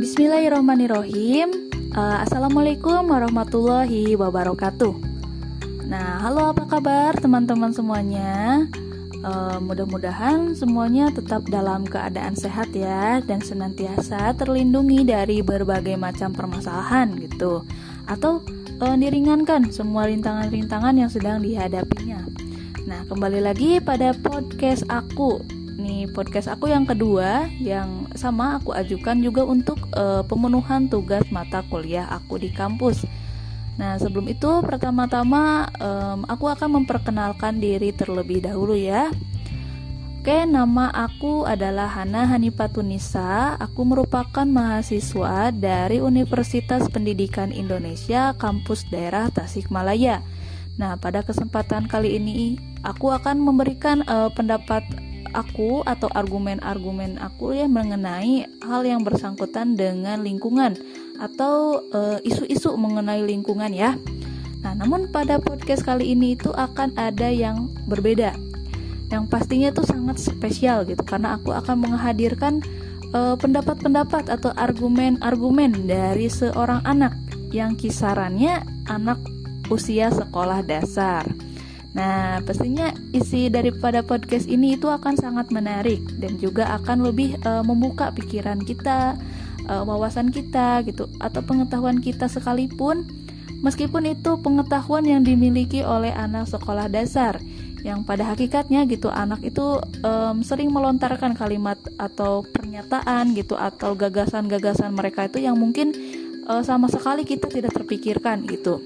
Bismillahirrahmanirrahim. Uh, Assalamualaikum warahmatullahi wabarakatuh. Nah, halo apa kabar teman-teman semuanya? Uh, mudah-mudahan semuanya tetap dalam keadaan sehat ya dan senantiasa terlindungi dari berbagai macam permasalahan gitu atau uh, diringankan semua rintangan-rintangan yang sedang dihadapinya. Nah, kembali lagi pada podcast aku. Nih, podcast aku yang kedua yang sama aku ajukan juga untuk uh, pemenuhan tugas mata kuliah aku di kampus. Nah, sebelum itu pertama-tama um, aku akan memperkenalkan diri terlebih dahulu ya. Oke, nama aku adalah Hana Hanipatunisa. Aku merupakan mahasiswa dari Universitas Pendidikan Indonesia Kampus Daerah Tasikmalaya. Nah, pada kesempatan kali ini aku akan memberikan uh, pendapat aku atau argumen-argumen aku ya mengenai hal yang bersangkutan dengan lingkungan atau eh, isu-isu uh, mengenai lingkungan ya. Nah, namun pada podcast kali ini itu akan ada yang berbeda. Yang pastinya itu sangat spesial gitu karena aku akan menghadirkan pendapat pendapat-pendapat atau argumen-argumen dari seorang anak yang kisarannya anak usia sekolah dasar. Nah, pastinya isi daripada podcast ini itu akan sangat menarik dan juga akan lebih uh, membuka pikiran kita, uh, wawasan kita gitu atau pengetahuan kita sekalipun meskipun itu pengetahuan yang dimiliki oleh anak sekolah dasar yang pada hakikatnya gitu anak itu um, sering melontarkan kalimat atau pernyataan gitu atau gagasan-gagasan mereka itu yang mungkin uh, sama sekali kita tidak terpikirkan gitu.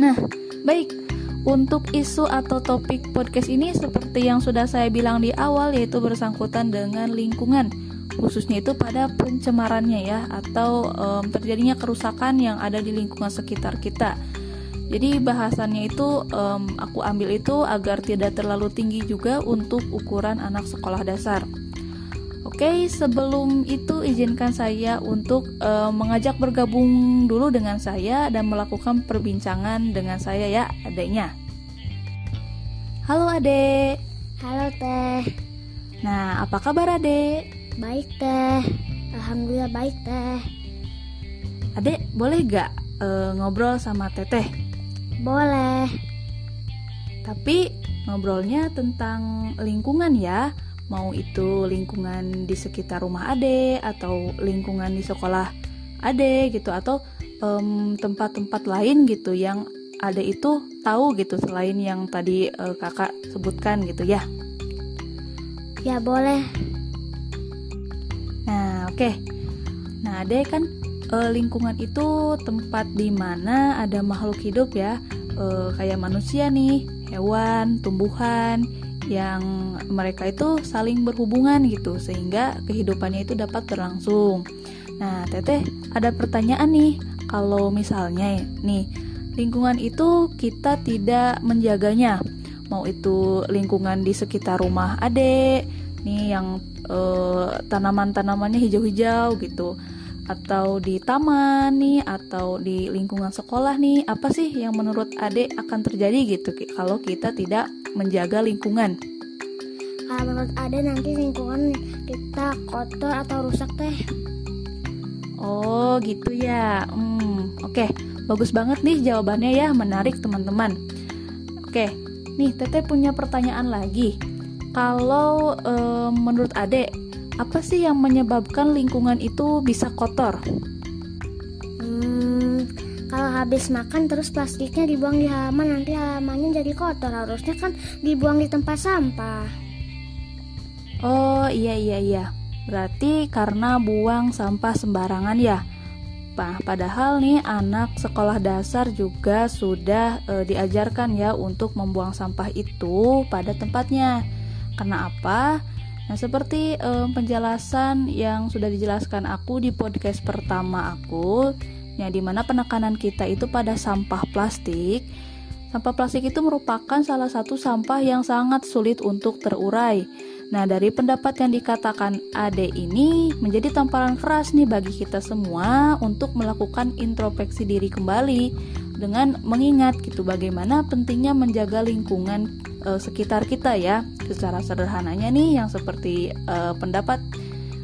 Nah, baik untuk isu atau topik podcast ini seperti yang sudah saya bilang di awal yaitu bersangkutan dengan lingkungan khususnya itu pada pencemarannya ya atau um, terjadinya kerusakan yang ada di lingkungan sekitar kita. Jadi bahasannya itu um, aku ambil itu agar tidak terlalu tinggi juga untuk ukuran anak sekolah dasar. Oke, sebelum itu izinkan saya untuk uh, mengajak bergabung dulu dengan saya dan melakukan perbincangan dengan saya ya, adiknya. Halo adek. Halo teh. Nah, apa kabar adek? Baik teh. Alhamdulillah baik teh. Adek, boleh gak uh, ngobrol sama teteh? Boleh. Tapi ngobrolnya tentang lingkungan ya mau itu lingkungan di sekitar rumah ade atau lingkungan di sekolah ade gitu atau tempat-tempat um, lain gitu yang ade itu tahu gitu selain yang tadi uh, kakak sebutkan gitu ya ya boleh nah oke okay. nah ade kan uh, lingkungan itu tempat di mana ada makhluk hidup ya uh, kayak manusia nih hewan tumbuhan yang mereka itu saling berhubungan gitu sehingga kehidupannya itu dapat berlangsung. Nah, Teteh ada pertanyaan nih, kalau misalnya nih lingkungan itu kita tidak menjaganya, mau itu lingkungan di sekitar rumah adek, nih yang eh, tanaman-tanamannya hijau-hijau gitu, atau di taman nih, atau di lingkungan sekolah nih, apa sih yang menurut adek akan terjadi gitu kalau kita tidak menjaga lingkungan? Kalau menurut Ade nanti lingkungan kita kotor atau rusak teh. Oh gitu ya. Hmm, oke, okay. Bagus banget nih jawabannya ya, menarik teman-teman. Oke, nih Teteh punya pertanyaan lagi. Kalau e, menurut Ade, apa sih yang menyebabkan lingkungan itu bisa kotor? Hmm, kalau habis makan terus plastiknya dibuang di halaman nanti halamannya jadi kotor harusnya kan dibuang di tempat sampah Oh iya iya iya Berarti karena buang sampah sembarangan ya Nah, padahal nih anak sekolah dasar juga sudah e, diajarkan ya untuk membuang sampah itu pada tempatnya. Karena apa? Nah, seperti e, penjelasan yang sudah dijelaskan aku di podcast pertama aku, ya di mana penekanan kita itu pada sampah plastik. Sampah plastik itu merupakan salah satu sampah yang sangat sulit untuk terurai Nah, dari pendapat yang dikatakan Ade ini menjadi tamparan keras nih bagi kita semua untuk melakukan introspeksi diri kembali dengan mengingat gitu bagaimana pentingnya menjaga lingkungan e, sekitar kita ya. Secara sederhananya nih yang seperti e, pendapat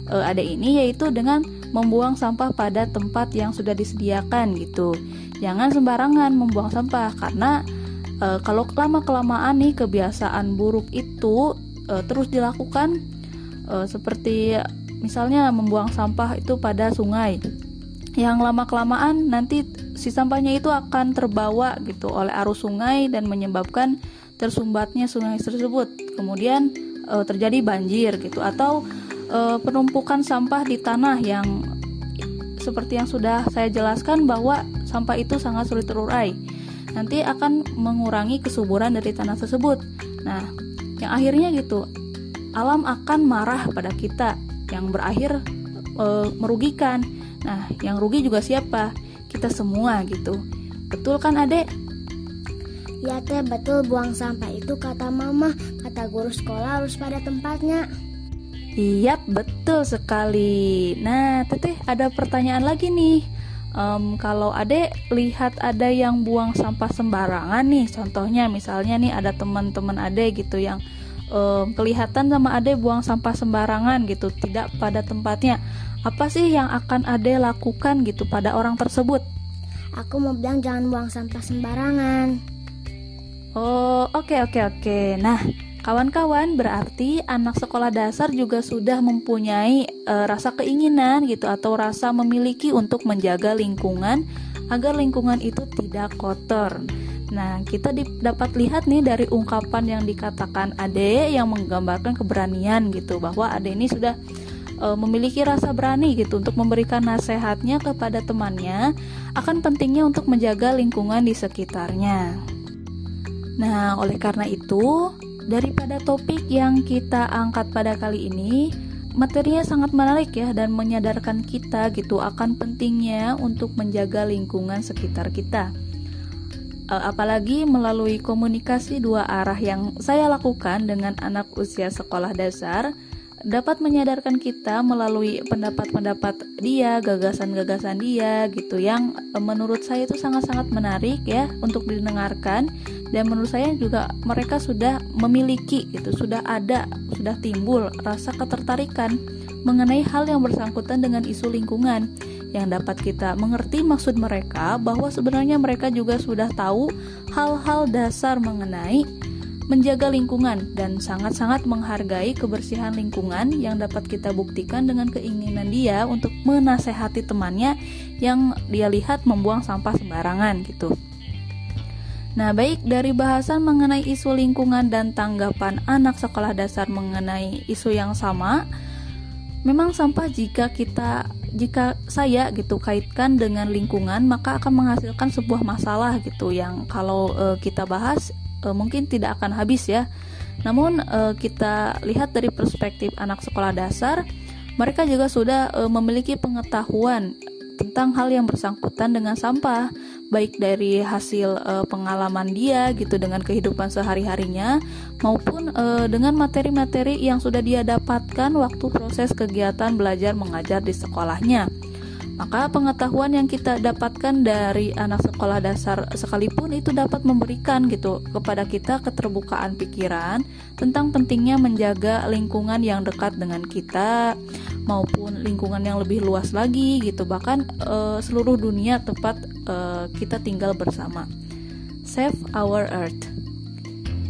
e, Ade ini yaitu dengan membuang sampah pada tempat yang sudah disediakan gitu. Jangan sembarangan membuang sampah karena e, kalau lama kelamaan nih kebiasaan buruk itu e, terus dilakukan e, seperti misalnya membuang sampah itu pada sungai. Yang lama kelamaan nanti si sampahnya itu akan terbawa gitu oleh arus sungai dan menyebabkan tersumbatnya sungai tersebut. Kemudian e, terjadi banjir gitu atau e, penumpukan sampah di tanah yang seperti yang sudah saya jelaskan bahwa sampah itu sangat sulit terurai. Nanti akan mengurangi kesuburan dari tanah tersebut. Nah yang akhirnya gitu alam akan marah pada kita yang berakhir e, merugikan Nah, yang rugi juga siapa? Kita semua gitu. Betul kan, Adek? Ya, Teh, betul buang sampah itu kata mama, kata guru sekolah harus pada tempatnya. Iya, betul sekali. Nah, Teteh ada pertanyaan lagi nih. Um, kalau adek lihat ada yang buang sampah sembarangan nih, contohnya misalnya nih ada teman-teman adek gitu yang um, kelihatan sama adek buang sampah sembarangan gitu, tidak pada tempatnya. Apa sih yang akan Ade lakukan gitu pada orang tersebut? Aku mau bilang jangan buang sampah sembarangan. Oh, oke okay, oke okay, oke. Okay. Nah, kawan-kawan berarti anak sekolah dasar juga sudah mempunyai e, rasa keinginan gitu atau rasa memiliki untuk menjaga lingkungan agar lingkungan itu tidak kotor. Nah, kita dapat lihat nih dari ungkapan yang dikatakan Ade yang menggambarkan keberanian gitu bahwa Ade ini sudah e, memiliki rasa berani gitu untuk memberikan nasihatnya kepada temannya akan pentingnya untuk menjaga lingkungan di sekitarnya. Nah, oleh karena itu, daripada topik yang kita angkat pada kali ini, materinya sangat menarik ya dan menyadarkan kita gitu akan pentingnya untuk menjaga lingkungan sekitar kita. E, apalagi melalui komunikasi dua arah yang saya lakukan dengan anak usia sekolah dasar dapat menyadarkan kita melalui pendapat-pendapat dia, gagasan-gagasan dia gitu yang e, menurut saya itu sangat-sangat menarik ya untuk didengarkan. Dan menurut saya juga mereka sudah memiliki itu sudah ada, sudah timbul rasa ketertarikan mengenai hal yang bersangkutan dengan isu lingkungan. Yang dapat kita mengerti maksud mereka bahwa sebenarnya mereka juga sudah tahu hal-hal dasar mengenai menjaga lingkungan dan sangat-sangat menghargai kebersihan lingkungan yang dapat kita buktikan dengan keinginan dia untuk menasehati temannya yang dia lihat membuang sampah sembarangan gitu. Nah, baik dari bahasan mengenai isu lingkungan dan tanggapan anak sekolah dasar mengenai isu yang sama, memang sampah jika kita jika saya gitu kaitkan dengan lingkungan maka akan menghasilkan sebuah masalah gitu yang kalau e, kita bahas e, mungkin tidak akan habis ya. Namun e, kita lihat dari perspektif anak sekolah dasar, mereka juga sudah e, memiliki pengetahuan tentang hal yang bersangkutan dengan sampah, baik dari hasil e, pengalaman dia gitu dengan kehidupan sehari-harinya maupun e, dengan materi-materi yang sudah dia dapatkan waktu proses kegiatan belajar mengajar di sekolahnya. Maka pengetahuan yang kita dapatkan dari anak sekolah dasar sekalipun itu dapat memberikan gitu kepada kita keterbukaan pikiran tentang pentingnya menjaga lingkungan yang dekat dengan kita maupun lingkungan yang lebih luas lagi gitu bahkan e, seluruh dunia tempat e, kita tinggal bersama. Save our earth.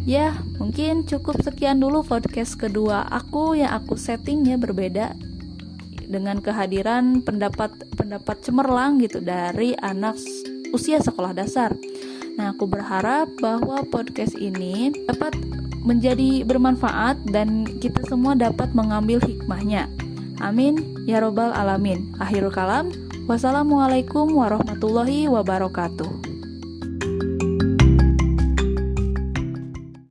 Ya, mungkin cukup sekian dulu podcast kedua aku yang aku settingnya berbeda dengan kehadiran pendapat-pendapat cemerlang gitu dari anak usia sekolah dasar. Nah, aku berharap bahwa podcast ini dapat menjadi bermanfaat dan kita semua dapat mengambil hikmahnya. Amin ya robbal alamin. Akhirul kalam. Wassalamualaikum warahmatullahi wabarakatuh.